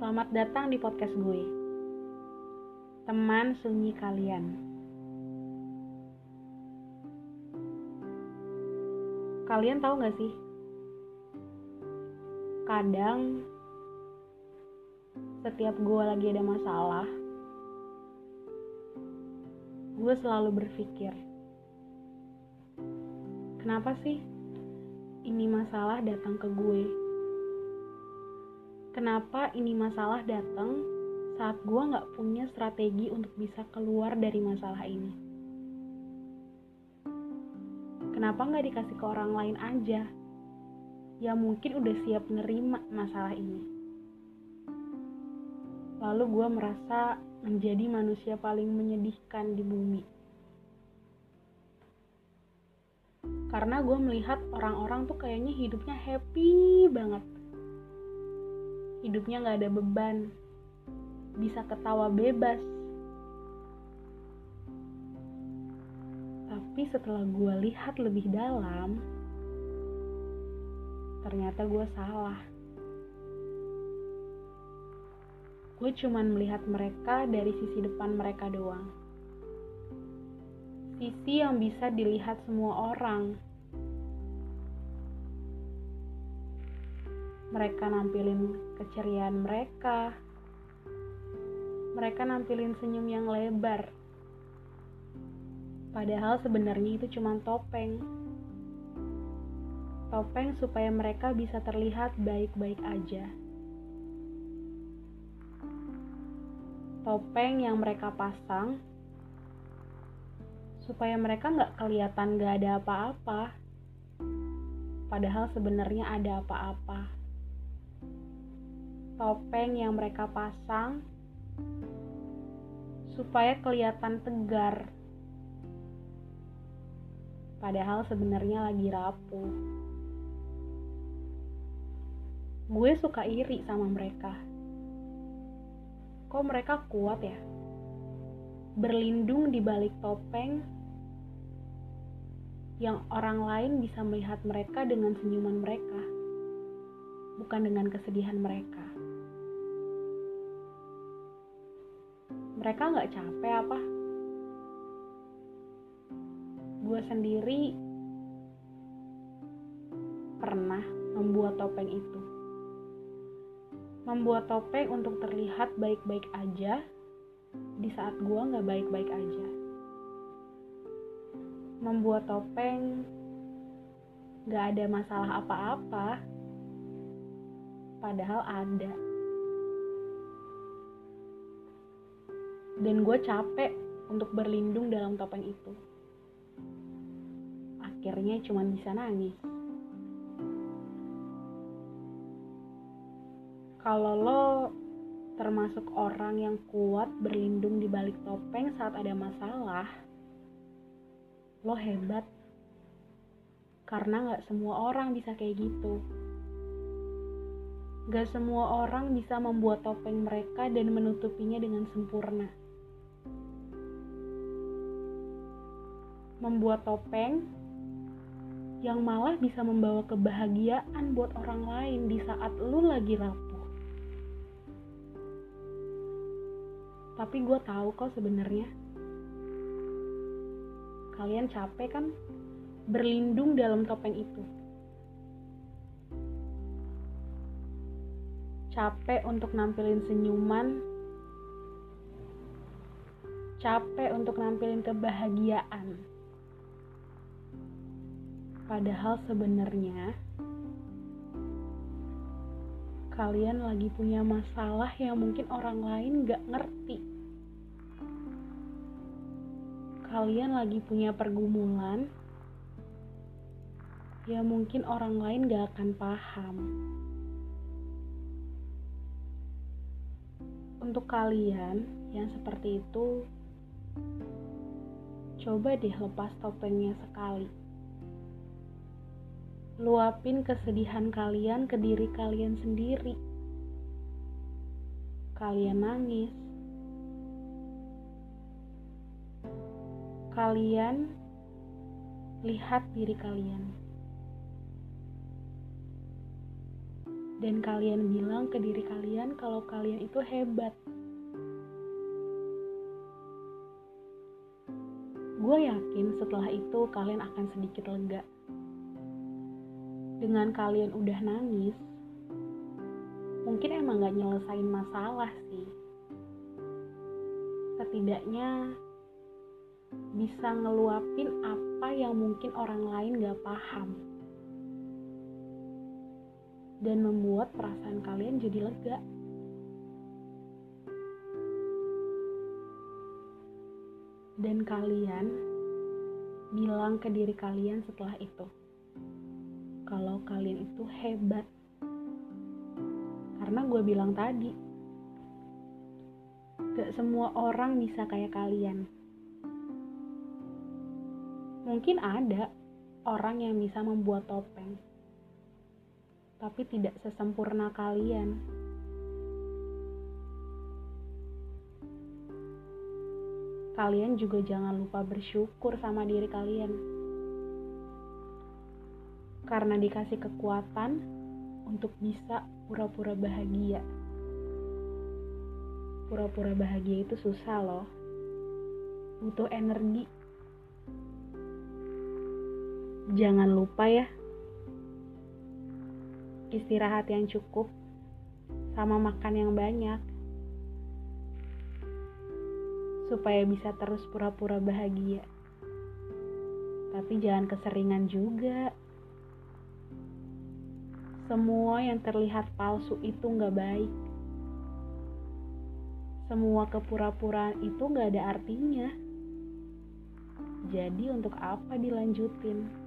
Selamat datang di podcast gue. Teman sunyi kalian. Kalian tahu gak sih? Kadang setiap gue lagi ada masalah, gue selalu berpikir, kenapa sih ini masalah datang ke gue? Kenapa ini masalah datang saat gue gak punya strategi untuk bisa keluar dari masalah ini? Kenapa gak dikasih ke orang lain aja? Ya mungkin udah siap nerima masalah ini. Lalu gue merasa menjadi manusia paling menyedihkan di bumi. Karena gue melihat orang-orang tuh kayaknya hidupnya happy banget hidupnya gak ada beban, bisa ketawa bebas. Tapi setelah gue lihat lebih dalam, ternyata gue salah. Gue cuman melihat mereka dari sisi depan mereka doang. Sisi yang bisa dilihat semua orang mereka nampilin keceriaan mereka. Mereka nampilin senyum yang lebar. Padahal sebenarnya itu cuma topeng. Topeng supaya mereka bisa terlihat baik-baik aja. Topeng yang mereka pasang supaya mereka nggak kelihatan nggak ada apa-apa. Padahal sebenarnya ada apa-apa topeng yang mereka pasang supaya kelihatan tegar. Padahal sebenarnya lagi rapuh. Gue suka iri sama mereka. Kok mereka kuat ya? Berlindung di balik topeng yang orang lain bisa melihat mereka dengan senyuman mereka, bukan dengan kesedihan mereka. Mereka nggak capek apa? Gue sendiri pernah membuat topeng itu. Membuat topeng untuk terlihat baik-baik aja di saat gue nggak baik-baik aja. Membuat topeng nggak ada masalah apa-apa padahal ada dan gue capek untuk berlindung dalam topeng itu. Akhirnya cuma bisa nangis. Kalau lo termasuk orang yang kuat berlindung di balik topeng saat ada masalah, lo hebat. Karena gak semua orang bisa kayak gitu. Gak semua orang bisa membuat topeng mereka dan menutupinya dengan sempurna. Membuat topeng yang malah bisa membawa kebahagiaan buat orang lain di saat lu lagi rapuh. Tapi gue tahu kok sebenarnya kalian capek kan berlindung dalam topeng itu. Capek untuk nampilin senyuman, capek untuk nampilin kebahagiaan. Padahal sebenarnya kalian lagi punya masalah yang mungkin orang lain gak ngerti. Kalian lagi punya pergumulan yang mungkin orang lain gak akan paham. Untuk kalian yang seperti itu, coba deh lepas topengnya sekali luapin kesedihan kalian ke diri kalian sendiri. Kalian nangis. Kalian lihat diri kalian. Dan kalian bilang ke diri kalian kalau kalian itu hebat. Gue yakin setelah itu kalian akan sedikit lega. Dengan kalian udah nangis, mungkin emang gak nyelesain masalah sih. Setidaknya bisa ngeluapin apa yang mungkin orang lain gak paham. Dan membuat perasaan kalian jadi lega. dan kalian bilang ke diri kalian setelah itu kalau kalian itu hebat. Karena gue bilang tadi gak semua orang bisa kayak kalian. Mungkin ada orang yang bisa membuat topeng tapi tidak sesempurna kalian. Kalian juga jangan lupa bersyukur sama diri kalian. Karena dikasih kekuatan untuk bisa pura-pura bahagia. Pura-pura bahagia itu susah loh. Butuh energi. Jangan lupa ya. Istirahat yang cukup sama makan yang banyak supaya bisa terus pura-pura bahagia. Tapi jangan keseringan juga. Semua yang terlihat palsu itu nggak baik. Semua kepura-puraan itu nggak ada artinya. Jadi untuk apa dilanjutin?